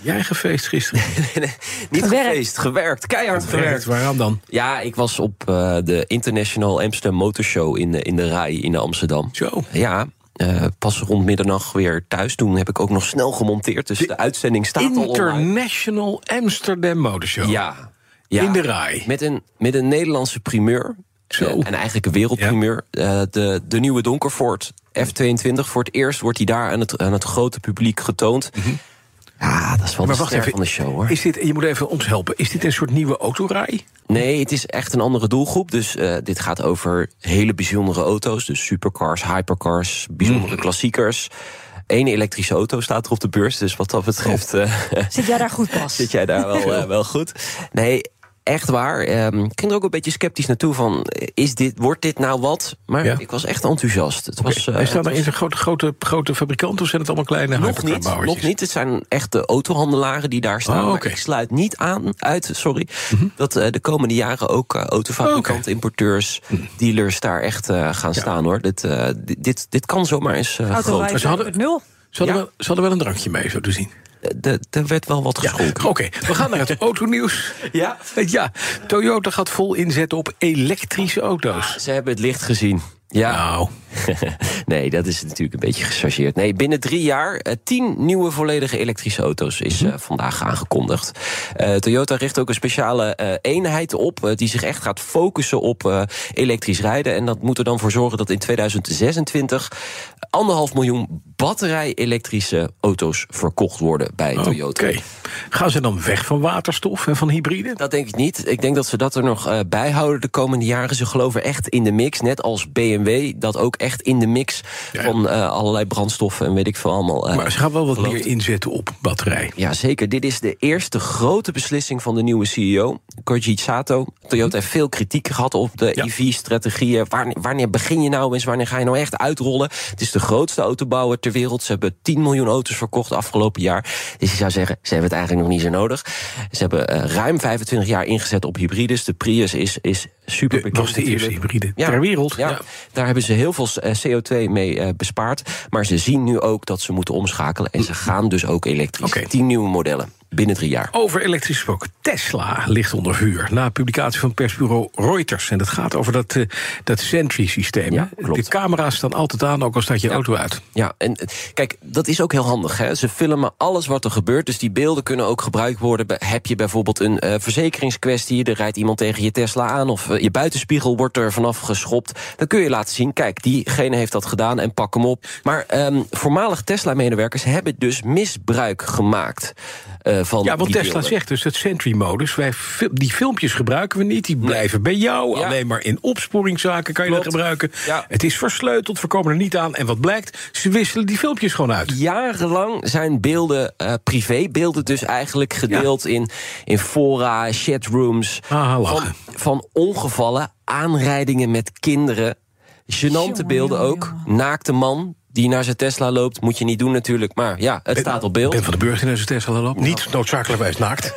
Jij gefeest gisteren. niet Gewerkt. gefeest, gewerkt, keihard gewerkt. Waaraan dan? Ja, ik was op eh, de International Amsterdam Motor Show in, de- in de Rai in Amsterdam. Zo. Ja, eh, pas rond middernacht weer thuis. Toen heb ik ook nog snel gemonteerd, dus de, uitzending staat al online. International Amsterdam Motor Show. Ja, ja. In de Rai. Met een, met een Nederlandse primeur. Zo. Eh, en eigenlijk een wereldprimeur. Eh, de, de nieuwe Donkerford F22. Voor het eerst wordt hij daar aan het, aan het grote publiek getoond. Ja, dat is wel Maar de wacht ster even. van de show, hoor. Is dit, je moet even ons helpen. Is dit een soort nieuwe autorij? Nee, het is echt een andere doelgroep. Dus eh, dit gaat over hele bijzondere auto's. Dus supercars, hypercars, bijzondere klassiekers. Eén elektrische auto staat er op de beurs. Dus wat dat betreft eh, Zit jij daar goed pas? zit jij daar wel, eh, wel goed. Nee, echt waar. Ehm, ik ging er ook een beetje sceptisch naartoe van... eh, Is dit, wordt dit nou wat? Maar Ja. ik was echt enthousiast. Het was, eh, Hij staat het er in zijn grote, grote, grote fabrikant of zijn het allemaal kleine nog niet, nog niet. Het zijn echte autohandelaren die daar staan. Oh. Mhm. ik sluit niet aan uit, sorry, dat eh, de komende jaren ook eh, autofabrikanten, importeurs, dealers daar echt eh, gaan staan hoor. Dit, eh, dit, dit, dit kan zomaar eens eh, groot. Ze hadden- nul. Ze hadden, Ja. wel, ze hadden wel een drankje mee, zo te zien. Er werd wel wat Ja, geschonken. oké. We gaan naar het autonieuws. Ja. Ja, Toyota gaat vol inzetten op elektrische auto's. Ze hebben het licht gezien. Ja. Nou, nee, dat is natuurlijk een beetje gechargeerd. Nee, binnen drie jaar eh, tien nieuwe volledige elektrische auto's is Mhm. eh, vandaag aangekondigd. Eh, Toyota richt ook een speciale eenheid op die zich echt gaat focussen op elektrisch rijden. En dat moet er dan voor zorgen dat in 2026 anderhalf miljoen batterij-elektrische auto's verkocht worden bij Toyota. oké. Gaan ze dan weg van waterstof en van hybride? Dat denk ik niet. Ik denk dat ze dat er nog bij houden de komende jaren. Ze geloven echt in de mix. Net als BMW, dat ook echt in de mix Ja. van eh, allerlei brandstoffen en weet ik veel allemaal. eh, Maar ze gaan wel wat meer inzetten op batterij. Ja, zeker. Dit is de eerste grote beslissing van de nieuwe CEO, Koji Sato. Toyota heeft veel kritiek gehad op de. EV-strategieën. Wanneer, wanneer begin je nou eens? Wanneer ga je nou echt uitrollen? Het is de grootste autobouwer ter wereld. Ze hebben 10 miljoen auto's verkocht afgelopen jaar. Dus je zou zeggen, ze hebben het eigenlijk nog niet zo nodig. Ze hebben eh, ruim 25 jaar ingezet op hybrides. De Prius is, is super bekend. was de eerste hybride Ja. ter wereld. Ja, Ja. daar hebben ze heel veel eh, CO2 mee eh, bespaard. Maar ze zien nu ook dat ze moeten omschakelen. En ze gaan dus ook elektrisch. Oké. Tien nieuwe modellen binnen drie jaar. Over elektrisch gesproken. Tesla ligt onder vuur. Na publicatie van persbureau Reuters. En dat gaat over dat, eh, dat Sentry-systeem. Ja. De camera's staan altijd aan, ook al staat je auto uit. Ja, en eh, kijk, dat is ook heel handig. Hè? Ze filmen alles wat er gebeurt. Dus die beelden kunnen ook gebruikt worden. Heb je bijvoorbeeld een eh, verzekeringskwestie... er rijdt iemand tegen je Tesla aan... of je buitenspiegel wordt er vanaf geschopt... dan kun je laten zien, kijk, diegene heeft dat gedaan en pak hem op. Maar ehm, voormalig Tesla-medewerkers hebben dus misbruik gemaakt... van Ja, want die Tesla beelden. zegt dus dat Sentry-modus... Wij, die filmpjes gebruiken we niet, die blijven bij jou. Ja. Alleen maar in opsporingszaken kan je dat gebruiken. Ja. Het is versleuteld, we komen er niet aan. En wat blijkt, ze wisselen die filmpjes gewoon uit. Jarenlang zijn beelden, eh privébeelden dus eigenlijk gedeeld in, in fora, chatrooms. Ah, van, van ongevallen, aanrijdingen met kinderen. Gênante Jongen, beelden jongen, ook. Naakte man die naar zijn Tesla loopt. Moet je niet doen natuurlijk, maar ja, het staat op beeld. Ben van de Burg in zijn Tesla loopt. Niet noodzakelijkwijs naakt.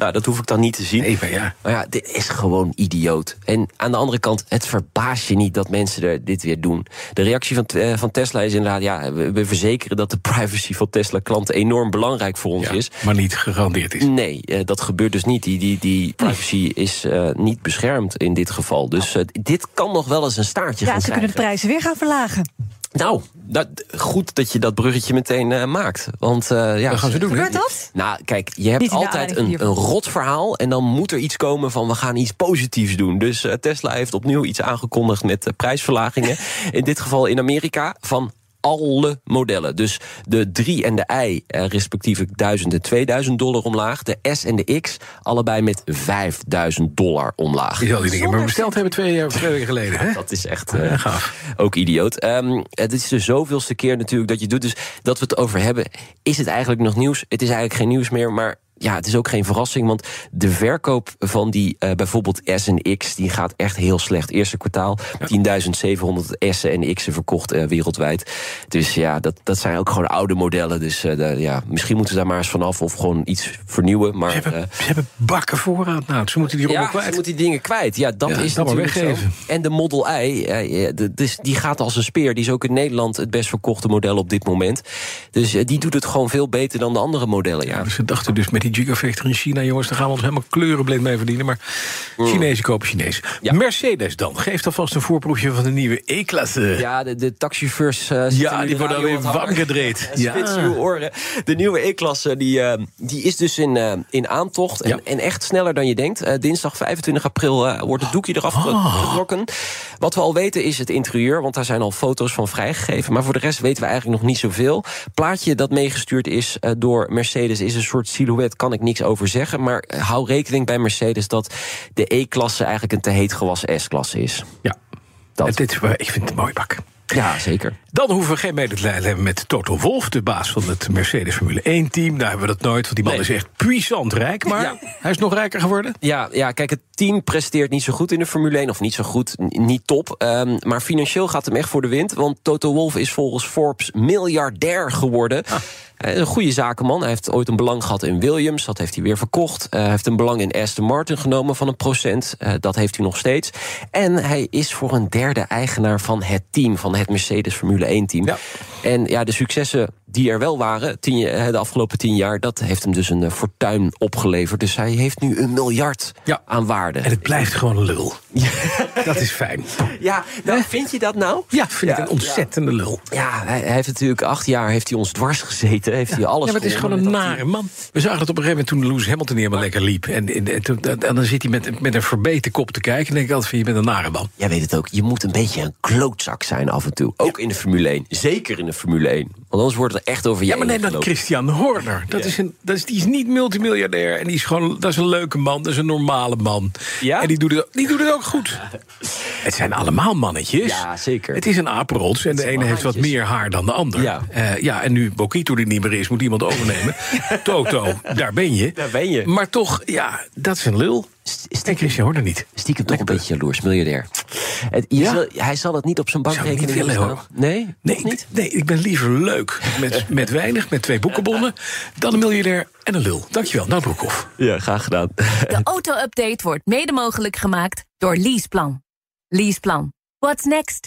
Nou, dat hoef ik dan niet te zien. Maar ja. Maar ja, dit is gewoon idioot. En aan de andere kant, het verbaast je niet dat mensen er dit weer doen. De reactie van, eh, van Tesla is inderdaad... ja, we, we verzekeren dat de privacy van Tesla-klanten... enorm belangrijk voor ons Ja, is. maar niet gegarandeerd is. Nee, eh, dat gebeurt dus niet. Die, die, die privacy is eh, niet beschermd in dit geval. Dus dit kan nog wel eens een staartje Ja, gaan ze kunnen de prijzen weer gaan verlagen. Nou, dat, goed dat je dat bruggetje meteen eh, maakt. Want eh, ja, Dat gaan ze doen? Gebeurt dat? nou, kijk, je hebt altijd een, een rot verhaal... en dan moet er iets komen van we gaan iets positiefs doen. Dus eh, Tesla heeft opnieuw iets aangekondigd met prijsverlagingen. in dit geval in Amerika van alle modellen. Dus de 3 en de I eh, respectievelijk 1000 en 2000 dollar omlaag. De S en de X allebei met 5000 dollar omlaag. Je zal die dingen maar besteld hebben twee, jaar, twee weken geleden. Hè? Dat is echt eh, Ja, gaaf. ook idioot. Ehm, het is de zoveelste keer natuurlijk dat je doet. Dus dat we het over hebben, is het eigenlijk nog nieuws? Het is eigenlijk geen nieuws meer, maar ja, het is ook geen verrassing, want de verkoop van die uh, bijvoorbeeld S en X, die gaat echt heel slecht. Eerste kwartaal, 10.700 S'en en X'en verkocht uh, wereldwijd. Dus ja, dat, dat zijn ook gewoon oude modellen. Dus uh, de, ja, misschien moeten ze daar maar eens vanaf of gewoon iets vernieuwen. Maar, ze, hebben, ze hebben bakken voorraad nou, ze moeten die ja, kwijt. ze moeten die dingen kwijt. Ja, dat Ja, is maar natuurlijk weggeven. zo. En de Model I, eh, de- dus die gaat als een speer. Die is ook in Nederland het best verkochte model op dit moment. Dus eh, die doet het gewoon veel beter dan de andere modellen. Ja. Ze dachten dus met die Gigafactory in China... jongens, daar gaan we ons helemaal kleurenblind mee verdienen. Maar Chinezen kopen Chinees. Ja. Mercedes dan. Geeft alvast een voorproefje van de nieuwe E-klasse. Ja, de, de taxichauffeurs... eh, Ja, die de worden alweer warm gedreed. Ja. Spits uw oren. De nieuwe E-klasse die, eh, die is dus in, eh, in aantocht. En, Ja. en echt sneller dan je denkt. Dinsdag 25 april wordt het doekje eraf Ah. getrokken. Wat we al weten is het interieur. Want daar zijn al foto's van vrijgegeven. Maar voor de rest weten we eigenlijk nog niet zoveel. Plaatje dat meegestuurd is door Mercedes is een soort silhouet. Kan ik niks over zeggen. Maar eh, hou rekening bij Mercedes dat de E-klasse eigenlijk een te heet gewas S-klasse is. Ja. Dat. Dit, is waar- ik vind het een mooi bak. Ja, zeker. Dan hoeven we geen medelijden te hebben met Toto Wolff... de baas van het Mercedes Formule 1-team. Daar hebben we dat nooit, want die man Nee. is echt puissant rijk. Maar Ja. hij is nog rijker geworden. Ja, ja, kijk, het team presteert niet zo goed in de Formule 1. Of niet zo goed, niet top. Ehm, maar financieel gaat hem echt voor de wind. Want Toto Wolff is volgens Forbes miljardair geworden. Is een goede zakenman. Hij heeft ooit een belang gehad in Williams. Dat heeft hij weer verkocht. Eh, Hij heeft een belang in Aston Martin genomen van een procent. Eh, dat heeft hij nog steeds. En hij is voor een derde eigenaar van het team. Van het Mercedes Formule 1 team. Ja. En ja, de successen die er wel waren tien, eh, de afgelopen tien jaar... dat heeft hem dus een eh, fortuin opgeleverd. Dus hij heeft nu een miljard Ja. aan waarde. En het blijft gewoon lul. Dat is fijn. Ja, nou, vind je dat nou? Ja, vind ik een ontzettende lul. Ja, hij, hij heeft natuurlijk acht jaar heeft hij ons dwars gezeten. Heeft hij alles Ja, maar het is gewoon een nare man. We zagen het op een gegeven moment toen Lewis Hamilton helemaal lekker liep. En, en, en dan zit hij met, met een verbeten kop te kijken. En denk ik altijd van, je bent een nare man. Jij weet het ook, je moet een beetje een klootzak zijn af en toe. Ook in de Formule 1. Zeker in de Formule 1. Want anders wordt het echt over je Ja, maar neem dan. Christian Horner. Dat is een, dat is, die is niet multimiljardair. En die is gewoon, dat is een leuke man. Dat is een normale man. Ja? En die doet, het, die doet het ook goed. Het zijn allemaal mannetjes. Ja, zeker. Het is een apenrots. En de ene heeft wat meer haar dan de ander. Ja. Eh, ja, en nu Bokito er niet meer is, moet iemand overnemen. Toto, daar ben je. Daar ben je. Maar toch, ja, dat is een lul. En Christian Horner niet. Stiekem toch een beetje jaloers, miljardair. Het, je Ja? zal- hij zal het niet op zijn ik bankrekening willen, staan. Nee? Nee, niet? nee, ik ben liever leuk met, met weinig, met twee boekenbonnen... dan een miljardair en een lul. Dankjewel, nou Broekhoff. Ja, graag gedaan. De auto-update wordt mede mogelijk gemaakt door Leaseplan. Leaseplan. What's next?